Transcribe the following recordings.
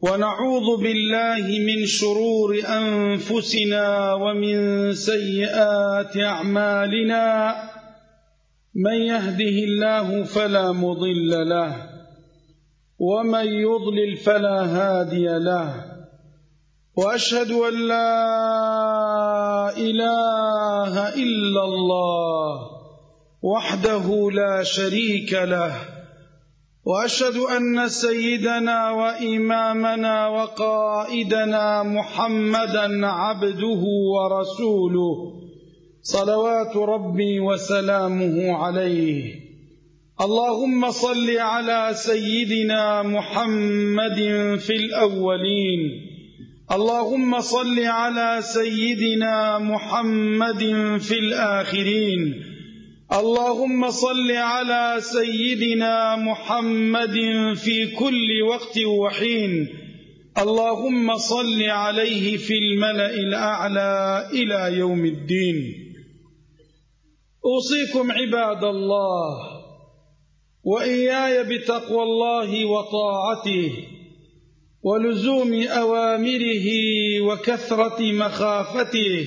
ونعوذ بالله من شرور أنفسنا ومن سيئات أعمالنا من يهده الله فلا مضل له ومن يضلل فلا هادي له واشهد ان لا اله الا الله وحده لا شريك له واشهد ان سيدنا وامامنا وقائدنا محمدا عبده ورسوله صلوات ربي وسلامه عليه اللهم صل على سيدنا محمد في الأولين اللهم صل على سيدنا محمد في الآخرين اللهم صل على سيدنا محمد في كل وقت وحين اللهم صل عليه في الملأ الأعلى إلى يوم الدين أوصيكم عباد الله وإياي بتقوى الله وطاعته ولزوم أوامره وكثرة مخافته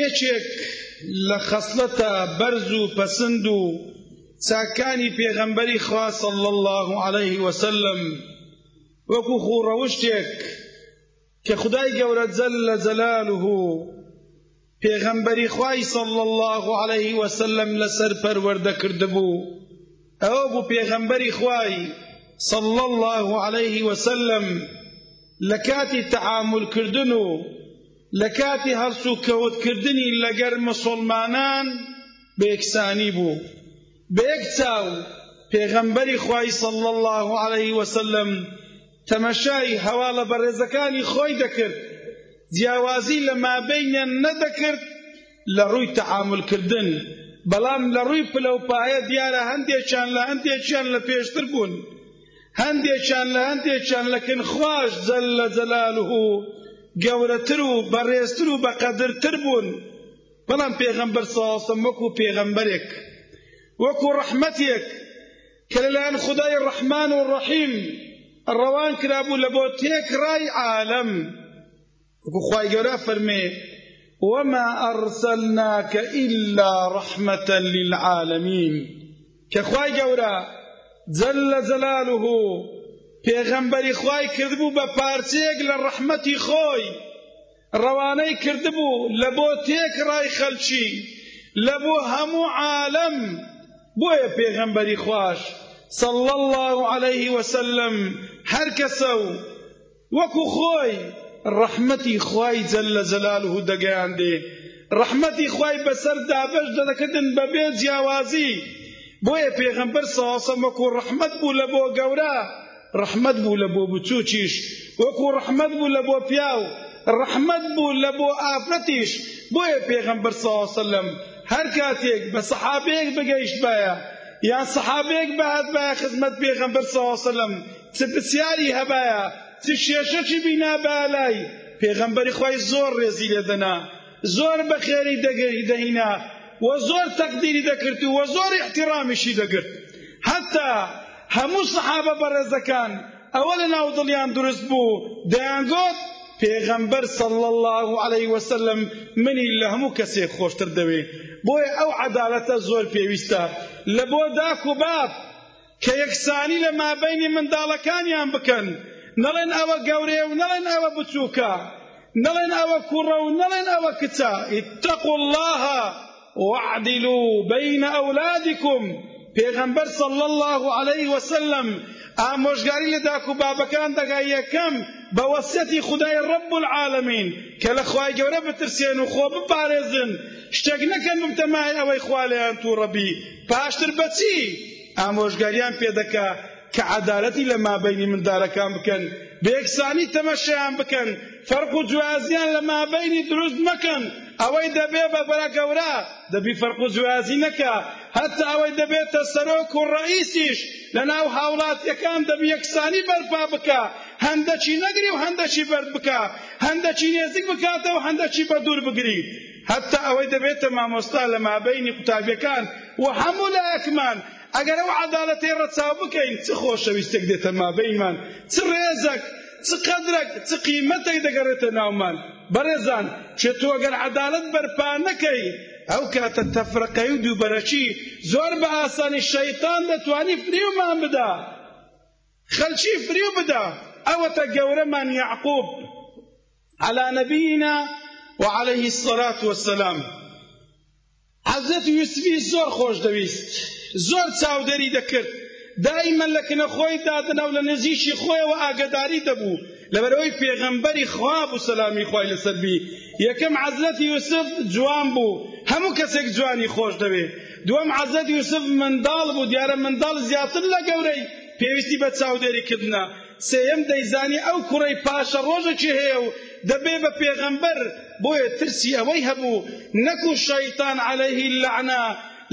یەکێک لە خەسڵەتە بەرز و پەسند و چاکانی پێغەمبەری خوا صلی الله علیه وسلم وەکو خوڕەوشتێک کە خدای گەورە جەل لە جەلالوه پێغەمبەری خوای صلی الله علیه وسلم لەسەر پەروەردە کردبوو ئەوە بوو پێغەمبەری خوای صلی الله علیه وسلم لە کاتی تەعامل کردن و لە کاتی هەڵسو کەوت کردنی لەگەر مسوڵمانان بە یەکسانی بوو بە یەک چاو پێغەمبەری خوای صلی الله علیه وسلم تەمەشای هەواڵە بەڕێزەکانی خۆی دەکرد جیاوازی لە مابینیان نەدەکرد لە ڕووی تەعاملکردن بەڵام لە ڕووی پلەوپایە دیارە هەندێکیان لە هەندێکیان لە پێشتر بوون هەندێکیان لە هەندێکیان لە کن خواش جل جلاله گەورەتر و بەڕێزتر و بەقەدرتر بوون بەڵام پێغەمبەر ساڵسم وەکو پێغەمبەرێک وەکو ڕەحمەتێک کە لەلایەن خدای ڕەحمان و ڕەحیم ڕەوان کرابوو لە بۆ تێکڕای عالم وەکو خوای گەورە فەرمێ وما أرسلناك إلا رحمة للعالمين کە خوای گەورە جل جلاله پێغەمبەری خوای کردبوو بە پارچەیەک لە ڕەحمەتی خۆی ڕەوانەی کردبوو لە بۆ تێک ڕای خەلچی لە بۆ هەموو عالم بۆیە پێغەمبەری خوش صلى الله عليه وسلم هەر کەسە و وەکو خۆی ڕەحمەتی خوای جەلە جەلالهو دەگەیاندێ ڕەحمەتی خوای بەسەر دابەش دەدەکردن بەبێ جیاوازی بۆیە پێغەمبەر ساسە وەکو ڕەحمەت بوو لە بۆ گەورە ڕەحمەت بوو لە بۆ بچووکیش وەکو ڕەحمەت بوو لە بۆ پیاو ڕەحمەت بوو لە بۆ ئافرەتیش بۆیە پێغەمبەر ساسەلم هەر کاتێک بە سەحابەیەک بگەیشتبایە یان سەحابەیەک بەهاتبایە خزمەت پێغەمبەر ساسەلم چ پسیاری هەبایە چ شێشەچی بینا بالای پێغەمبەری خوای زۆر ڕێزی لێدەنا زۆر بەخێری دەگەری دەهینا و زۆر تەقدیری دەکرد و زۆر احترامیشی دەگرت حتا هەموو سەحابە بەڕێزەکان ئەوە لە ناو دڵیان دروست بوو دەیانگۆت پێغەمبەر صلی الله عليه وسلم منی لە هەموو کەسێک خۆشتر دەوێ بۆیە ئەو عەدالەتە زۆر پێویستە لە بۆ داک و باپ کە یەکسانی لە مابەینی منداڵەکانیان بکەن نەڵێن ئەوە گەورەیە و نەڵێن ئەوە بچووکە نەڵێن ئەوە کوڕە و نەڵێن ئەوە کچە اتقوا الله واعدلوا بین ئەولادکم پێغەمبەر صلی الله علیه وسلم ئامۆژگاری لە داک و بابەکان دەگا یەکەم بە وەسیەتی خدای ڕب العالمین کە لە خوای گەورە بترسێن و خۆ بپارێزن شتێک نەکەن بمتەمای ئەوەی خوا لێیان تووڕەبی باشتر بە چی ئامۆژگاریان پێ دەکا کە عەدالەتی لە مابەینی مندارەکان بکەن، بە یەکسانی تەمەشیان بکەن، فەرق و جوازیان لە مابەینی دروست مەکەن، ئەوەی دەبێ بە برا گەورە دەبی فەرق و جوازی نەکا، هەتا ئەوەی دەبێتە سەرۆک و ڕەئیسیش لە ناو هاوڵاتیەکان دەبی یەکسانی بەرپا بکا، هەندەکی نەگری و هەندەکی بەرد بکا، هەندەکی نێزیک بکاتەوە هەندەکی بە دوور بگری. هەتا ئەوەی دەبێتە مامۆستا لە مابەینی قوتابیەکان و هەموو لایەکمان ئەگەر ئەو عەدالەتەی ڕەچاو بکەین چ خۆشەویستێک دێتە مابەینمان چ ڕێزەک چ قەدرەک چ قیمەتێک دەگەڕێتە ناومان بەڕێزان چێ تۆ ئەگەر عەدالەت بەرپا نەکەی ئەو کاتە تەفرەقەی و دووبەرەکی زۆر بە ئاسانی شەیتان دەتوانی فریومان بدا خەلکی فریو بدا ئەوەتە گەورەمان یعقوب علی نبینا و علیه الصلاة والسلام حەزرەت یوسفی زۆر خۆش دەویست زۆر چاودەری دەکرد دایمە لە کنە خۆی دادنەو لە نزیشی خۆیەوە ئاگداری دەبوو لەبەرەوەی پێغەمبەری خوا بوو سەلامی خوای لەسەر بی یەکەم حەزرەت یوسف جوان بوو هەموو کەسێک جوانی خۆش دەوێ دووەم حەزرەت یوسف منداڵ بوو دیارە منداڵ زیاتر لە گەورەی پێویستی بە چاودێریکردنە سێیەم دەیزانی ئەو کوڕەی پاشە ڕۆژەکی هەیە و دەبێ بە پێغەمبەر بۆیە ترسی ئەوەی هەبوو نەکو شەیتان عەلەیهی لەعنا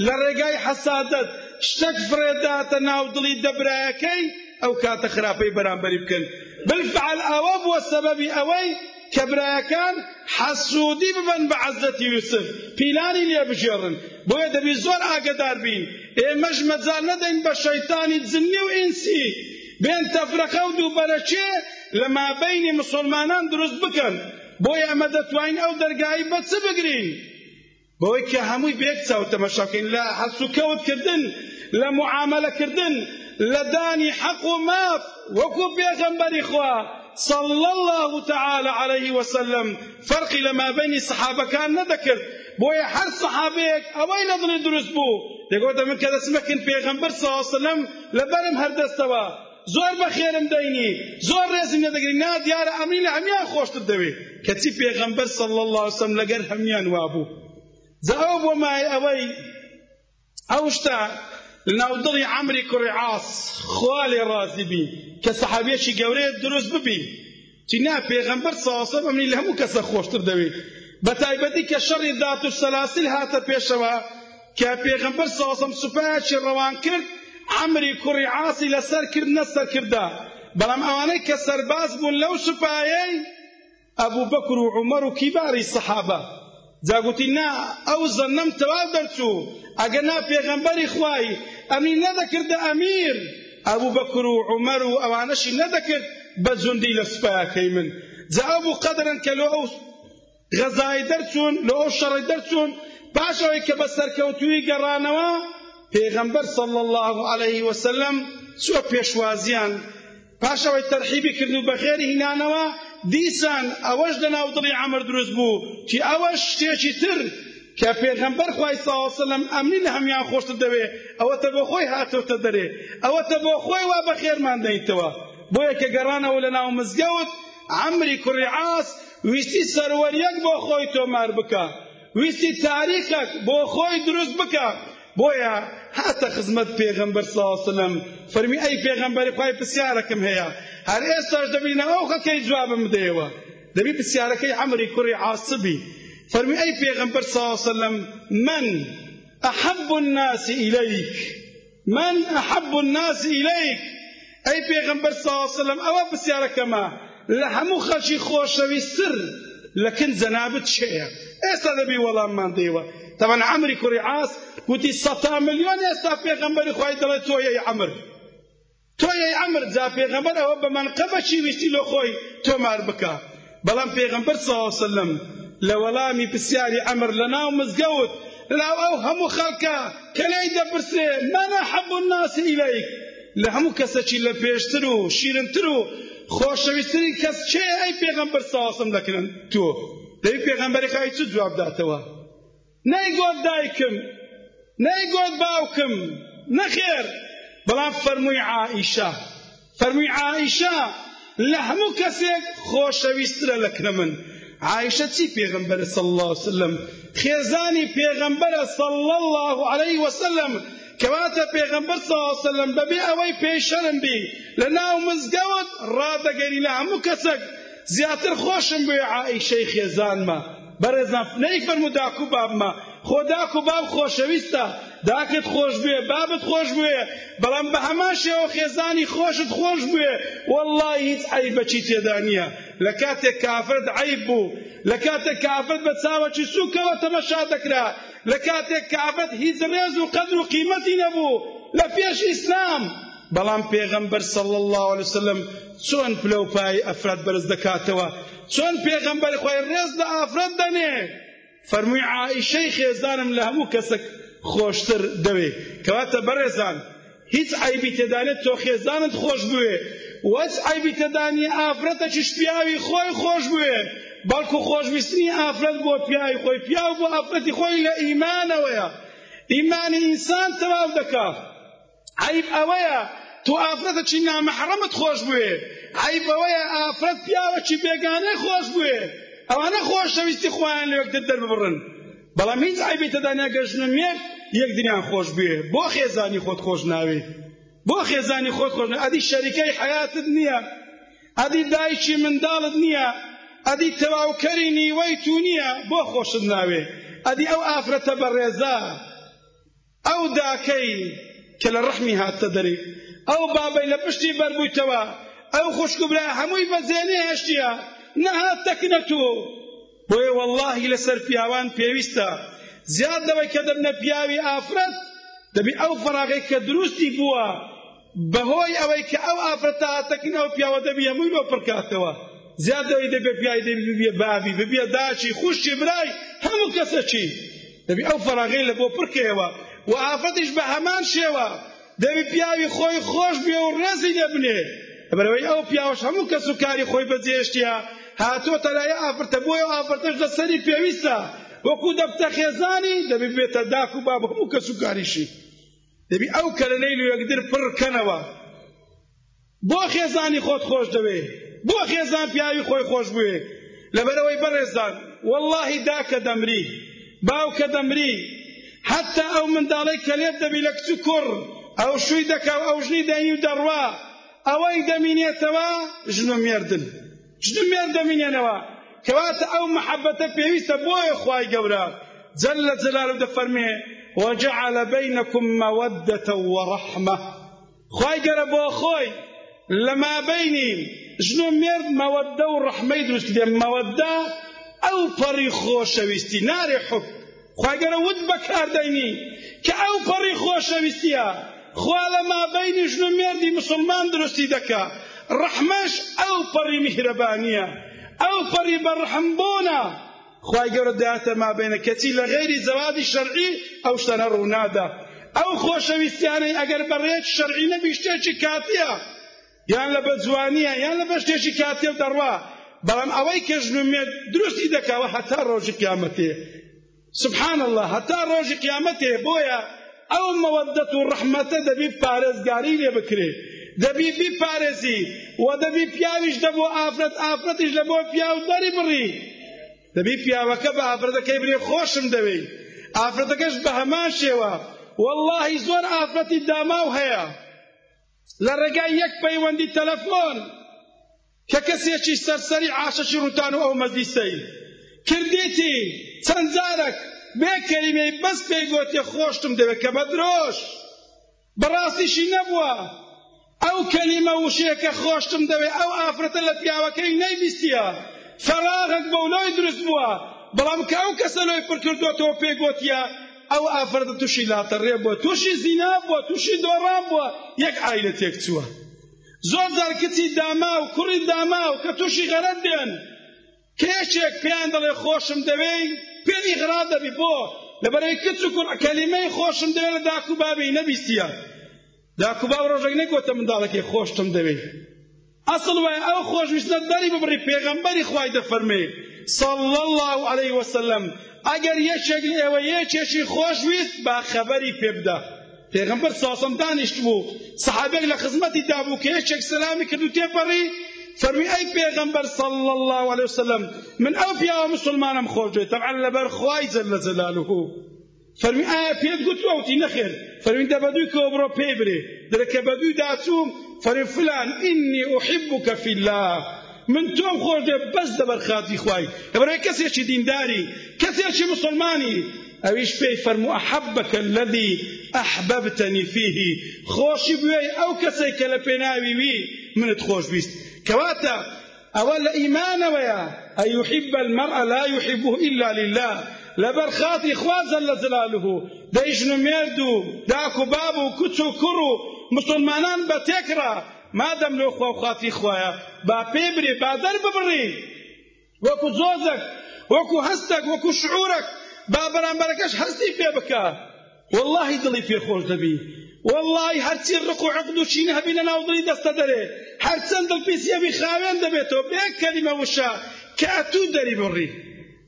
لە ڕێگای حەسادەت شتەک فرێداتە ناو دڵی دەبرایەکەی ئەو کاتە خراپەی بەرامبەری بکەن بالفعل ئەوە بووە سەبەبی ئەوەی کە برایەکان حەسوودی ببن بە عەزەتی یوسف پیلانی لێ بژێڕن بۆیە دەبی زۆر ئاگەدار بین ئێمەش مەجال نەدەین بە شەیتانی جنی و ئینسی بێن تەفرەقە و دووبەرەکێ لە مابەینی مسوڵمانان دروست بکەن بۆیە ئەمە دەتوانین ئەو دەرگایی بە چ بگرین بەوەی کە هەمووی بێک چاو تەمەشاکەین لە هەسوکەوت کردن لە معاملەکردن لە دانی حەق و ماف وەکو پێغەمبەری خوا صلى الله تعالى عليه وسلم فرقی لە مابەینی سەحابەکان نەدەکرد بۆیە هەر سەحابەیەک ئەوەی لە دڵی دروست بوو دەگۆتە من کە دەسمەکن پێغەمبەر صلى الله عليه وسلم لە بەرم هەر دەستەوە زۆر بەخێرم دەینی زۆر ڕێزم لێ دەگری نا دیارە ئەمنی لە هەمیان خۆشتت دەوێ کەچی پێغەمبەر صلی الله علیه وسلم لەگەر هەمیان وابوو جا ئەو بۆ مای ئەوەی ئەو شتە لەناو دڵی عەمری کوڕی عاس خوا لێ ڕازی بی کە سەحابیەکی گەورەیە دروست ببی تینا پێغەمبەر ساسە بەمنی لە هەموو کەسە خۆشتر دەوێت بە تایبەتی کە شەڕی دات و سەلاسیل هاتە پێشەوە کە پێغەمبەر ساسم سوپایەکی ڕەوان کرد ئەمری کوڕی عاسی لەسەر کرد نەسەر کردا بەڵام ئەوانەی کە سەرباز بوون لەو سوپایەی ئەبوو بەکر و عومەر و کیباری سەحابە جا گوتی نا ئەو زەنەم تەواو دەرچوو ئەگەر نا پێغەمبەری خوای ئەمی نەدەکردە ئەمیر ئەبوو بەکر و عومەر و ئەوانەشی نەدەکرد بە جوندی لە سوپایەکەی من جا ئەو بوو قەدرن کە لۆ ئەو غەزای دەرچوون لۆ ئەو شەڕی دەرچوون پاش ئەوەی کە بە سەرکەوتووی گەڕانەوە پێغەمبەر صلی الله عليه وسلم چوە پێشوازیان پاش ئەوەی تەرحیبی کرد و بەخێری هینانەوە دیسان ئەوەش لە ناو دڵی عەمر دروست بوو کی ئەوەش شتێکی تر کە پێغەمبەر خوای ساوسلم ئەمنی لە هەمیان خۆشتر دەوێ ئەوەتە بۆ خۆی هاتۆتە دەرێ ئەوەتە بۆ خۆی وا بەخێرمان دەیتەوە بۆیە کە گەڕانەوە لە ناو مزگەوت عەمری کوڕی عاس ویستی سەروەریەک بۆ خۆی تۆمار بکە ویستی تاریخەک بۆ خۆی دروست بکا بۆیە هاتە خزمەت پێغەمبەر صلی الله علیه وسلم فەرمی ئەی پێغەمبەری خوای پرسیارەکەم هەیە هەر ئێستاش دەبینە ئەو خەکەی جوابم بدەیەوە دەبی پرسیارەکەی عەمری کوڕی عاصبی فەرمی ئەی پێغەمبەر صلی الله علیه وسلم من احب الناس الیک من احب الناس الیک ئەی پێغەمبەر صلی الله علیه وسلم ئەوە پرسیارەکەمە لە هەموو خەڵکی خۆشەویستر لە کن جەنابت چێە ئێستا دەبی وەڵاممان دەیوە تەبەن عەمری کوڕی عاس گوتی سەتا ملیۆن ئێستا پێغەمبەری خوای دەڵێت تۆ یەی عەمر تۆ یەی عەمر جا پێغەمبەر ئەوە بە مەنقەبە چی ویستی لۆ خۆی تۆمار بکا بەڵام پێغەمبەر صلی الله علیه وسلم لە وەڵامی پرسیاری عەمر لە ناو مزگەوت لەناو ئەو هەموو خەڵکە کە لێی دەپرسێ من احب الناس الیک لە هەموو کەسەکی لە پێشتر و شیرنتر و خۆشەویستترین کەس چێ ئەی پێغەمبەر صلی الله علیه وسلم دەکرن تۆ دەی پێغەمبەری خای چ جواب داتەوە نەیگۆت دایکم، نەیگۆت باوکم، نەخێر، بەڵام فەرمووی عائیشە، فەرمووی عائیشە لە هەموو کەسێک خۆشەویسترە لە کە من. عائیشە چی پێغەمبەرە صلی اللە وسلم، خێزانی پێغەمبەرە صلی اللە علیه وسلم، کەواتە پێغەمبەر صلی اللە وسلم بەبێ ئەوەی پێی شەرم بی لە ناو مزگەوت ڕادەگەری لە هەموو کەسێک زیاتر خۆشم بوێ عائیشەی خێزانمە. بەڕێزان نەی فەرموو داک و بابمە خۆ داک و باب خۆشەویستە داکت خۆش بوێ بابت خۆش بوێ بەڵام بە هەمان شێوە خێزانی خۆشت خۆش بوێ والله هیچ عیب بەچی تێدا نییە لە کاتێک کافرت عیب بوو لە کاتێک کافرت بە چاوەکی سوکەوە تەمەشا دەکرا لە کاتێک کافرت هیچ ڕێز و قەدر و قیمەتی نەبوو لە پێش ئیسلام بەڵام پێغەمبەر صلی الله علیه وسلم چۆن پلە و پای ئەفراد بەرز دەکاتەوە چۆن پێغەمبەر خۆی ڕێز لە ئافرەت دەنێ فەرمووی عائیشەی خێزانم لە هەموو کەسێک خۆشتر دەوێ کەواتە بەڕێزان هیچ عیبی تێدانێت تۆ خێزانت خۆش بوێ وەس عیبی تێدانی ئافرەتەکیش پیاوی خۆی خۆش بوێ بەڵکو خۆشویستنی ئافرەت بۆ پیاوی خۆی پیاو بۆ ئافرەتی خۆی لە ئیمانەوەیە ئیمانی ئینسان تەواو دەکات عەیب ئەوەیە تۆ ئافرەتەکی نامەحڕەمت خۆش بوێ عەیب ئەوەیە ئافرەت پیاوەکی بێگانەی خۆش بوێ ئەوانە خۆشەویستی خۆیان لە یەکتر دەرببڕن بەڵام هیچ عیبی تێدا ناگەژن و مێرد یەکدریان خۆش بوێ بۆ خێزانی خۆت خۆش ناوێ بۆ خێزانی خۆت خۆش ئەدی شەریکەی حیاتت نییە ئەدی دایکی منداڵت نییە ئەدی تەواوکەری نیوەی تو نییە بۆ خۆشت ناوێ ئەدی ئەو ئافرەتە بەڕێزە ئەو داکەی کە لە ڕەحمی هاتتە دەرێ، ئەو بابەی لە پشتی بەر بوویتەوە، ئەو خوشک و برای هەمووی بە جێ نەهێشتیە، نەهاتتە کنە تۆ. بۆیە وەڵاهی لە سەر پیاوان پێویستە زیاد لەوەی کە دەبنە پیاوی ئافرەت، دەبێ ئەو فەراغەی کە دروستی بووە، بەهۆی ئەوەی کە ئەو ئافرەتە هاتەکن ئەو پیاوە دەبی هەمووی لۆ پڕکاتەوە زیاد لەوەی دەبێ پیاوی دەبی ببیە بابی ببیە داچی خوشی برای هەموو کەسەچی دەبی ئەو فەراغی لە بۆ پڕکەیەوە و ئافرەتیش بە هەمان شێوە دەبی پیاوی خۆی خۆش بێ و ڕێزی لێبنێ بەرەوەی ئەو پیاوەش هەموو کەس و کاری خۆی بەجێشتە هاتۆتە لای ئافرەتە بۆی و ئافرەتەش لەسەری پێویستە وەکو دەبتە خێزانی دەبی بێتە داک و باب هەموو کەس و کاریشی دەبی ئەو کەلەلەی لە یەکدر پڕ کەنەوە بۆ خێزانی خۆت خۆش دەوێ بۆ خێزان پیاوی خۆی خۆش بوێ لەبەرەوەی بەڕێزدان واللهی داکە دەمری باوکە دەمری حتا ئەو منداڵی کە لێت دەبی لە کچ و کوڕ ئەو شووی دەکا و ئەو ژنی دەنی و دەڕوا ئەوەی دەمینێتەوە ژن و مێردن ژنمیان دەمینێنەوە کەواتە ئەو محەبەتە پێویستە بۆیە خوای گەورە جل جلاله دەفەرمێ وجعل بينكم مودة ورحمة خوای گەرە بۆ خۆی لە مابینی ژن و مێرد مەوەدە و ڕەحمەی دروست کرێ مەوەدە ئەو پەڕی خۆشەویستی نارێ حب خوای گەورە وت بە کاردەینی کە ئەو پەڕی خۆشەویستیە خوا لە مابەینی ژن و مێردی مسلمان دروستی دەکا ڕەحمەش ئەو پەڕی میهرەبانیە ئەو پەڕی بەڕحم بۆنە خوای گەورە داتە مابەینە کەچی لە غەیری زەواجی شەرعی ئەو شتانە ڕوونادا ئەو خۆشەویستیانەی ئەگەر بەڕێک شەرعی نەبی شتێکی کاتیە یان لە بەجوانیە یان لە بەشتێکی کاتێ و دەڕوا بەڵام ئەوەی کە ژنومێت دروستی دەکەوە هەتا ڕۆژی قیامەتێ سبحان الله هەتا ڕۆژی قیامەتێ بۆیە ئەو مەوەدەت و ڕەحمەتە دەبی پارێزگاری لێ بکرێ دەبی بیپارێزی و دەبی پیاویش دەبوو ئافرەت ئافرەتیش لە بۆ پیاو دەری بڕی دەبی پیاوەکە بە ئافرەتەکەی برێ خۆشم دەوێی ئافرەتەکەش بە هەمان شێوە واللهی زۆر ئافرەتی داماو هەیە لە ڕێگای یەک پەیوەندی تەلەفۆن کە کەسێکی سەرسەری عاشقی ڕوتان و ئەو مەجلیسەی کردیتی چەند جارەک بێ کەلیمەی بەس پێی گۆتێ خۆشتم دەوێت کە بە درۆش بەڕاستیشی نەبووە ئەو کەلیمە وشەیە کە خۆشتم دەوێت ئەو ئافرەتە لە پیاوەکەی نەیبیستیە فەراغێک بەو لۆی دروست بووە بەڵام کە ئەو کەسە لۆی پڕکردوەتەوە پێی گۆتیە ئەو ئافرەتە تووشی لاتەڕێ بووە تووشی زینا بووە تووشی دۆڕان بووە یەک ئایلە تێک چووە زۆر جار کچی داما و کوڕی داما و کە تووشی غەرەت دێن کێشێک پێیان دەڵێ خۆشم دەوێی پێ ئیغرا دەبی بۆ لەبەرەی کچ و کوڕ کەلیمەی خۆشم دەوێ لە داکو بابی نەبیستیە داکو باو ڕۆژێک نەگۆتە منداڵەکەی خۆشتم دەوێ ئەسڵ وای ئەو خۆشویستە دەری ببڕی پێغەمبەری خوای دەفەرمێ صلی الله علیه وسلم ئەگەر یەکێک لە ئێوە یەکێکی خۆشویست با خەبەری پێ بدە پێغەمبەر ساسم دانیشت بوو سەحابێک لە خزمەتی دابوو کە یەکێک سەلامی کرد و تێپەڕی فەرمی ئەی پێغەمبەر صلی الله علیه وسلم من ئەو پیاوە مسلمانم خۆش دەوێت طبعا لەبەر خوای جل جلاله فەرمی ئایا پێت گوتوە وتی نەخێر فەرمی دە بەدووی کەوە بڕۆ پێی برێ درەکە بەدووی داچووم فەرمی فلان ئینی ئوحیبوکە فی اللە من تۆم خۆش دێ بەس دەبەر خاتی خوای لەبەرێ کەسێکی دینداری کەسێکی مسلمانی ئەویش پێی فەرمو ئەحەبەکە الذی ئەحبەبتەنی فیه خۆشی بوێی ئەو کەسێک کە لە پێناوی وی منت خۆش بیست کەواتە ئەوە لە ئیمانەوەیە، ایحب المرء لا یحبه الا للە، لەبەر خاتری خوا جل جلالە، دەی ژن و مێرد و داک و باب و کچ و کوڕ و موسڵمانان بە تێکڕا مادەم لۆ خوا و خاتری خوایە با پێی برێ با دەرببڕی وەکو جۆزەک وەکو هەستەک وەکو شعورەک با بەرامبەرەکەش هەستی پێ بکا. وەڵاهی دڵی پێ خۆش دەبی وەڵاهی هەرچی ڕق و عقد و چین هەبی لە ناو دڵی دەستە دەرێ هەرچەند دڵپیسیەوی خاوێن دەبێتەوە بێ کەلیمە وشە کە ئەتوو دەری بڕی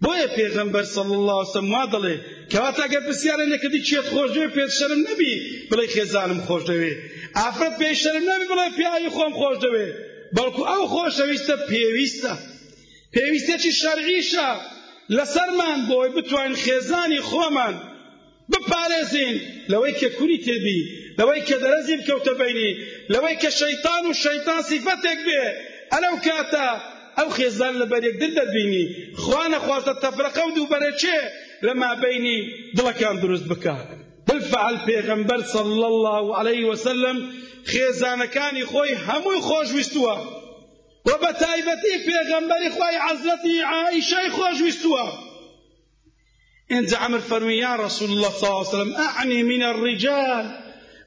بۆیە پێغەمبەر صلی الله علیه وسلم وا دەڵێ کەواتە گەر پرسیارە نەکردی کێت خۆش دەوێ پێت شەرم نەبی بڵێ خێزانم خۆش دەوێ ئافرەت پێی شەرم نەبی بڵێ پیاوی خۆم خۆش دەوێ بەڵکو ئەو خۆشەویستە پێویستە پێویستێکی شەرعیشە لەسەرمان بۆی بتوانین خێزانی خۆمان بپارێزین لەوەی کە کوری تێبی لەوەی کە دەرەزی بکەوتە بینی لەوەی کە شەیتان و شەیتان سیفەتێک بێ ئەلەو کاتە ئەو خێزان لە بەرێکدر دەبینی خوا نەخواستە تەفرەقە و دووبەرەچێ لە مابینی دڵەکان دروست بکات بالفعل پێغەمبەر صلی الله عليه وسلم خێزانەکانی خۆی هەمووی خۆشویستووە وە بە تایبەتی پێغەمبەری خوای عەزرەتی عائیشەی خۆش ویستووە ئینجا عەمر فەرمی یا رسول الله صلی الله علیه وسلم اعنی من الرجال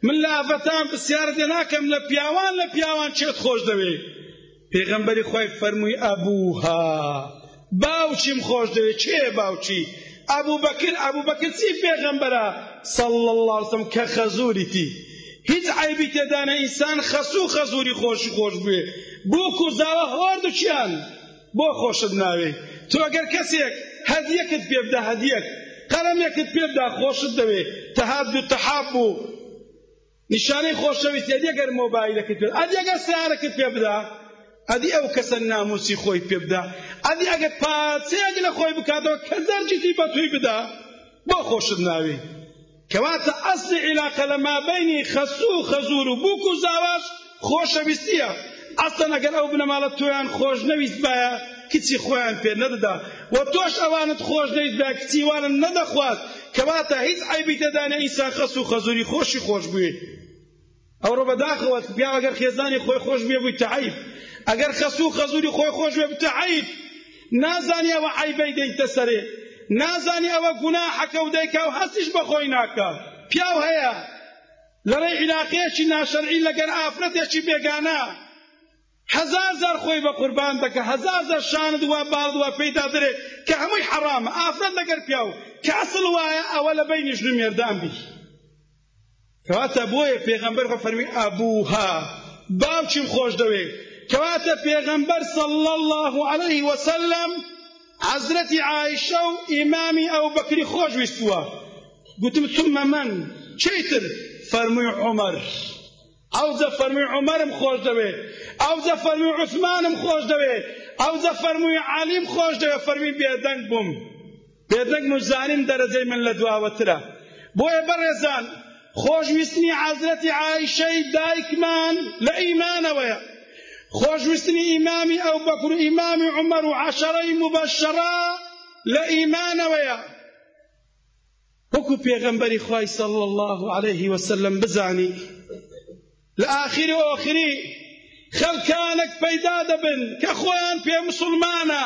من لە ئافرەتان پرسیارت لێ ناکەم لە پیاوان لە پیاوان چێت خۆش دەوێ پێغەمبەری خوای فەرمووی ئەبوها باوکیم خۆش دەوێت کێیە باوکی ئەبوبەکر ئەبوبەکر چی پێغەمبەرە صلی الله علیه وسلم کە خەزوریتی هیچ عیبی تێدانە ئینسان خەسوو خەزوری خۆشی خۆش بوێ بۆ کوزاوە هەواردوکیان بۆ خۆشت ناوێ تۆ ئەگەر کەسێک هەدیەکت پێ بدە هەدیەک قەڵەمێکت پێ بدا خۆشت دەوێ تەهاب و تەحاب بوو نیشانەی خۆشەویستی ئەدی ئەگەر مۆبایلەکەت پێ ئەدی ئەگەر سیارەکەت پێ بدا ئەدی ئەو کەسە ناموسی خۆی پێ بدا ئەدی ئەگەر پارچەیەک لە خۆی بکاتەوە کە دەرجیتی بە توی بدا بۆ خۆشت ناوی کەواتە ئەسلی عیلاقە لە مابینی خەسوو و خەزور و بووک و زاواش خۆشەویستیە ئەسلەن ئەگەر ئەو بنەماڵە تۆیان خۆش نەویست بایە کچی خۆیان پێ نەدەدا و تۆش ئەوانت خۆش نەویست بایە کچی وانن نەدەخواست کەواتە هیچ عیبی تێدانە ئینسان خەس و خەزوری خۆشی خۆش بووی ئەو ڕۆ بەداخەوە پیا ئەگەر خێزانی خۆی خۆش بێ بووی تەعیب ئەگەر خەس و خەزوری خۆی خۆش بێ بتە عیب نازانی ئەوە عیبەی دەیتە سەرێ نازانی ئەوە گوناحەکە و دەیکا و هەستیش بەخۆی ناکە پیاو هەیە لەڕێی عیلاقەیەکی ناشەرعی لەگەر ئافرەتێکی بێگانە هەزار زار خۆی بە قوربان دەکە هەزار زار شاند وا باڵد وا پێیدا درێ کە هەمووی حەڕامە ئافرەت لەگەر پیاو کە ئەسڵ وایە ئەوە لە بینی ژن و مێردان بی کەواتە بۆیە پێغەمبەر خۆ فەرمی ئەبوها باوکیم خۆش دەوێ کەواتە پێغەمبەر صلی الله عليه وسلم حەزرەتی عایشە و ئیمامی ئەوبەکری خۆش ویستووە گوتم سمە من چیتر فەرمووی عومەر ئەوجە فەرمووی عومەرم خۆش دەوێت ئەوجە فەرمووی عوسمانم خۆش دەوێت ئەوجە فەرمووی عالیم خۆش دەوێت فەرمی بێدەنگ بووم بێدەنگ مزانیم دەرەجەی من لە دواوەترە بۆیە بەڕێزان خۆشویستنی عەزرەتی عیشەی دایکمان لە ئیمانەوەیە خۆشویستنی ئیمامی ئەو بەکر ئیمامی عمر و عشرەی مبەشرە لە ئیمانەوەیە وەکو پێغەمبەری خوای صلی الله علیه وسلم بزانی لە ئاخیر و ئۆخری خەڵکانێک پەیدا دەبن کە خۆیان پێ مسلمانە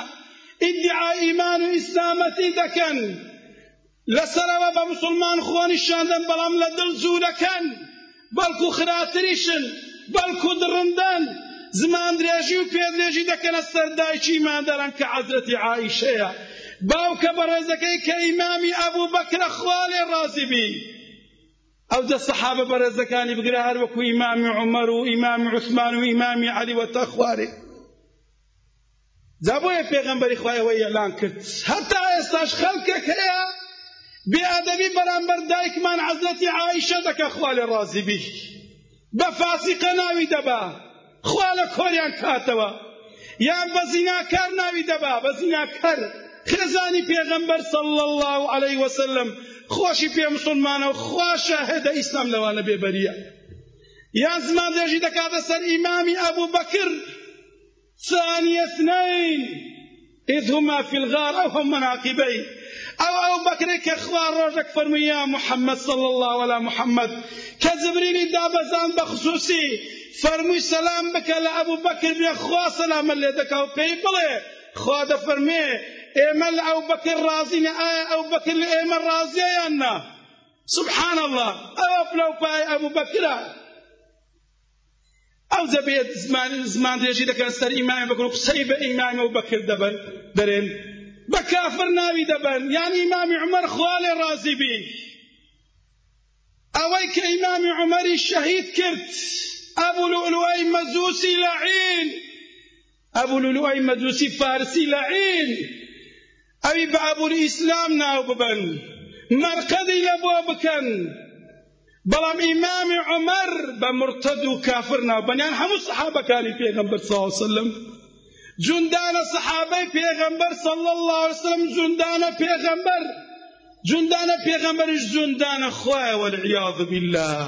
ئیدعا ئیمان و ئیسلامەتی دەکەن لەسەرەوە بە مسلمان خۆنیشاندن بەڵام لە دڵ جوورەکەن بەڵکو خراپتریشن، بەڵکو دڕندەن، زماندرێژی و پێدرێژی دەکەنە سەر دایکی مادەران کە عەزرەتی عائیشەیە، باوکە بەڕێزەکەی کە ئیمامی ئەبوبەکرە خوا لێ ڕازی بی، ئەو دە سەحابە بەڕێزەکانی بگرە هەر وەکو ئیمامی عومەر و ئیمامی عوسمان و ئیمامی عەلی وەتاخوارێ. جا بۆیە پێغەمبەری خوای ئەوەی ئیعلان کرد هەتا ئێستاش خەڵکێک هەیە بێ ئەدەبی بەرامبەر دایکمان عەزرەتی عائیشە دەکە خوا لێ ڕازی بی بە فاسیقە ناوی دەبا خوا لە کۆریان کاتەوە یان بە زیناکار ناوی دەبا بە زیناکەر خێزانی پێغەمبەر صلی الله علیه وسلم خۆشی پێ مسلمانە و خوا شاهدە ئیسلام لەوانە بێبەریە یان زمان دێژی دەکاتە سەر ئیمامی ئەبوو بەکر ثانی اثنین اذ هما فی الغار او هم مناقبی او او بکری که خوا روشک فرمی یا محمد صلی الله علی محمد که جبریلی دابزان بخصوصی فرمی سلام بکل ابو بکر بیا خوا سلام اللي دکاو پی بلی خوا دفرمی ئێمە لە ئەو بەکر ڕازینە ئایا ئەو بەکر لە ئێمە ڕازیە یان نا سبحان الله ئەوە پلەو پای ئەبوو بەکرە ئەو دەبێت زمان زمان درێژی دەکەن سەر ئیمان بەکر و قسەی بە ئیمان و بەکر دەبن دەرێن بە کافر ناوی دەبن یان ئیمامی عمر خوا لێ ڕازی بی ئەوەی کە ئیمامی عمری شەهید کرد ئەبولولوی مەزوسی لەعین ئەبو لولوئەی مەجوسی فارسی لەعین ئەوی بە ئەبو ئیسلام ناو ببەن مەرقەدی لە بۆ بکەن بەڵام ئیمامی عمر بە مرتد و کافر ناو بەنیان هەموو سەحابەکانی پێغەمبەر صلی الله وسلم جوندانە سەحابەی پێغەمبەر صلی الله علیه وسلم جوندانە پێغەمبەر جوندانە پێغەمبەرش جوندانە خوایە والعیاذ بالله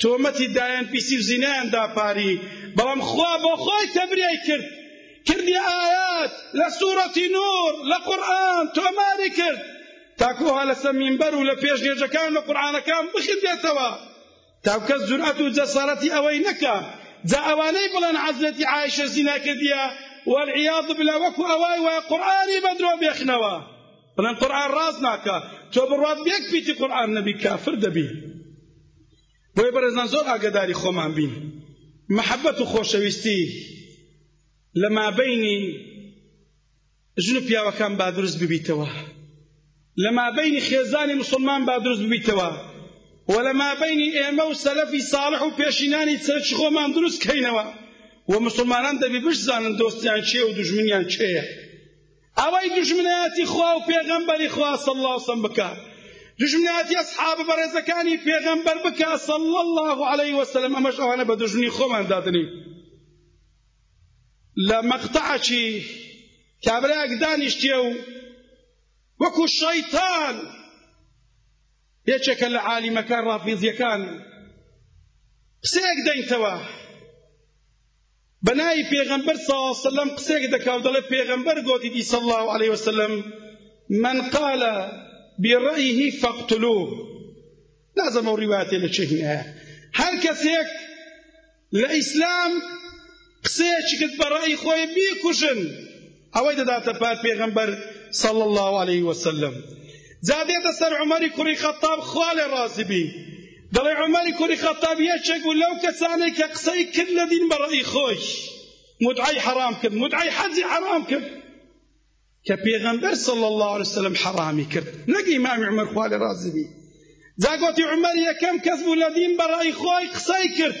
تۆمەتی دایان پیسی و زینایان داپاری بەڵام خوا بۆ خۆی تەبریای کرد کردی ئايات لە سوورەتی نور لە قورئان تۆماری کرد تاکوها لەسەر مینبەر و لە پێش نێژەکان لە قورئانەکان بخردێتەوە تاو کەس جورئەت و جەسارەتی ئەوەی نەکا جا ئەوانەی بڵێن عەزرەتی عایشە زینا کردیە والعیاذ بالله وەکو ئەوای وای قورئانی بەدرۆ بێخنەوە بڵێن قورئان ڕاست ناکا تۆ بڕوات بێک پیتی قورئان نەبی کافر دەبی بۆیە بەڕێزان زۆر ئاگداری خۆمان بین محەبەت و خۆشەویستی لە مابینی ژن و پیاوەکان با دروست ببیتەوە لە مابینی خێزانی مسلمان با دروست ببیتەوە و لە مابینی ئێمە و سەلەفی ساڵح و پێشینانی سەرچ خۆمان دروست کەینەوە و مسلمانان دەبی بشزانن دۆستیان چێ و دژمنیان چێە ئەوەی دوژمنایەتی خوا و پێغەمبەری خوا صلی الله علیه وسلم بکا دوژمنایەتی ئەصحاب بەڕێزەکانی پێغەمبەر بکا صلی الله علیه وسلم ئەمەش ئەوانە بە دوژمنی خۆمان دادنی لە مەقتەعەکی کابراک دانیشتیە و وەکو شەیتان یەکێکە لە عالیمەکان ڕافیزیەکان قسەیەک دەیتەوە بە ناوی پێغەمبەر صلی الله علیه وسلم قسەیەک دەکا و دەڵێ پێغەمبەر گۆتیدی صلی الله علیه وسلم من قال برأیه فاقتلوه نازم ئەو ڕیواتێ لە چێ هینایە هەر کەسێک لە ئیسلام قسەیەکی کرد بە ڕای خۆی بیکوژن ئەوەی دەداتە پار پێغەمبەر صلی الله علیه وسلم جا دێتە سەر عمەری کوڕی خەتاب خوا لێ ڕازی بی دەڵێ عمەری کوڕی خەتاب یەکێک بوو لەو کەسانەی کە قسەی کرد لە دین بە ڕەئی خۆی مدعای حەرام کرد مدعای حەجی حەرام کرد کە پێغەمبەر صلی الله علیه وسلم حەرامی کرد نەک ئیمام عمر خوا لێ ڕازی بی جا گوتی عمر یەکەم کەس بوو لە دین بە ڕەئی خۆی قسەی کرد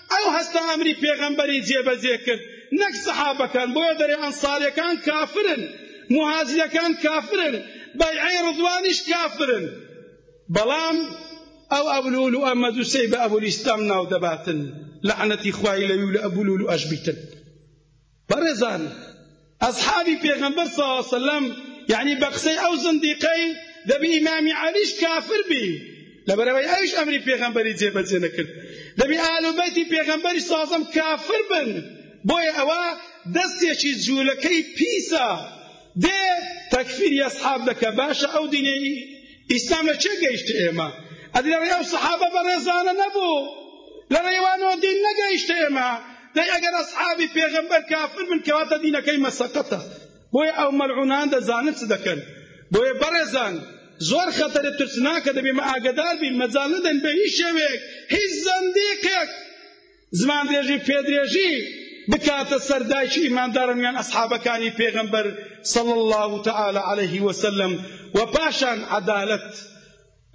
ئەو هەستە ئەمری پێغەمبەری جێبەجێ کرد نەک سەحابەکان بۆیە دەرێ ئەنسارەکان کافرن مهاجرەکان کافرن بەیعەی ڕزوانیش کافرن بەڵام ئەو ئەبلول و ئەمەدوسەی بە ئەبول ئیسلام ناو دەباتن لەعنەتی خوای لەوی و لە ئەبولول و ئەشبیتن بەڕێزان ئەسحابی پێغەمبەر صلی اللە سەلەم یعنی بە قسەی ئەو زندیقەی دەبی ئیمامی عەلیش کافر بی لەبەرەوەی ئەویش ئەمری پێغەمبەری جێبەجێ نەکرد دەبی ئال و بەیتی پێغەمبەری سازم کافر بن بۆیە ئەوە دەستێکی جوولەکەی پیسە دێ تەکفیری ئەسحاب دەکە باشە ئەو دینەی ئیسلام لە چێ گەیشت ئێمە ئەدی لەڕێی ئەو سەحابە بەڕێزانە نەبوو لەڕێوانەوە دین نەگەیشت ئێمە دەی ئەگەر ئەسحابی پێغەمبەر کافر بن کەواتە دینەکەی مەسەقەتە بۆیە ئەو مەلعونان دەزانن چ دەکەن بۆیە بەڕێزان زۆر خەتەرە ترسناکە دەبێ مە ئاگدار بین مەجال نەدەن بە هیچ شێوێک هیچ زەندیقێک زمان درێژی پێدرێژی بکاتە سەردایکی ئیماندارم یان ئەسحابەکانی پێغەمبەر صلى الله تعالى عليه وسلم و پاشان عدالت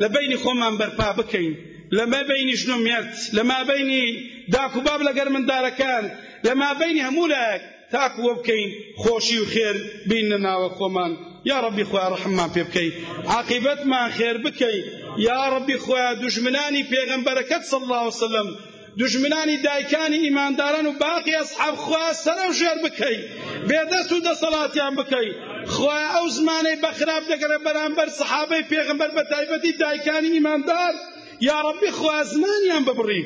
لە بەینی خۆمان بەرپا بکەین لە مابەینی ژن و مێرد لە مابەینی داک و باب لەگەر مندارەکان لە مابەینی هەموو لایەک تاکو وە بکەین خۆشی و خێر بین لە ناوە خۆمان یا ربی خۆیا ڕحممان پێ بکەی عاقبەتمان خێر بکەی یا ربی خۆیا دژمنانی پێغەمبەرەکەت صلی الله وسلم دوژمنانی دایکانی ئیمانداران و باقی ئەسحاب خوایە سەرە و ژێر بکەی بێدەست و دەسەڵاتیان بکەی خوایە ئەو زمانەی بەخراپ دەگەرە بەرامبەر سەحابەی پێغمبەر بە تایبەتی دایکانی ئیماندار یا ربی خوا زمانیان ببڕی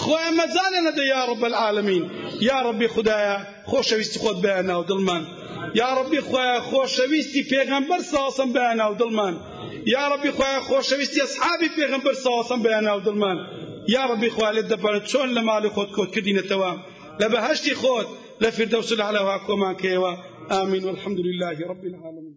خوا مەزانە نەدە یا رب العالمین یا ربی خدایە خۆشەویستی خۆت بەیان ناو دڵمان یا ربی خوا خۆشەویستی پێغەمبەر ساسم بەیان ناو دڵمان یا ربی خوایە خۆشەویستی ئەسحابی پێغەمبەر ساوەسەم بەیان ناو دڵمان یا ربی خوایە لێت دەپەرە چۆن لە ماڵی خۆت کۆت کردینەتەوە لە بەهەشتی خۆت لە فردەوس العلاها کۆمان کەیەوە آمین والحمد لله رب العالمین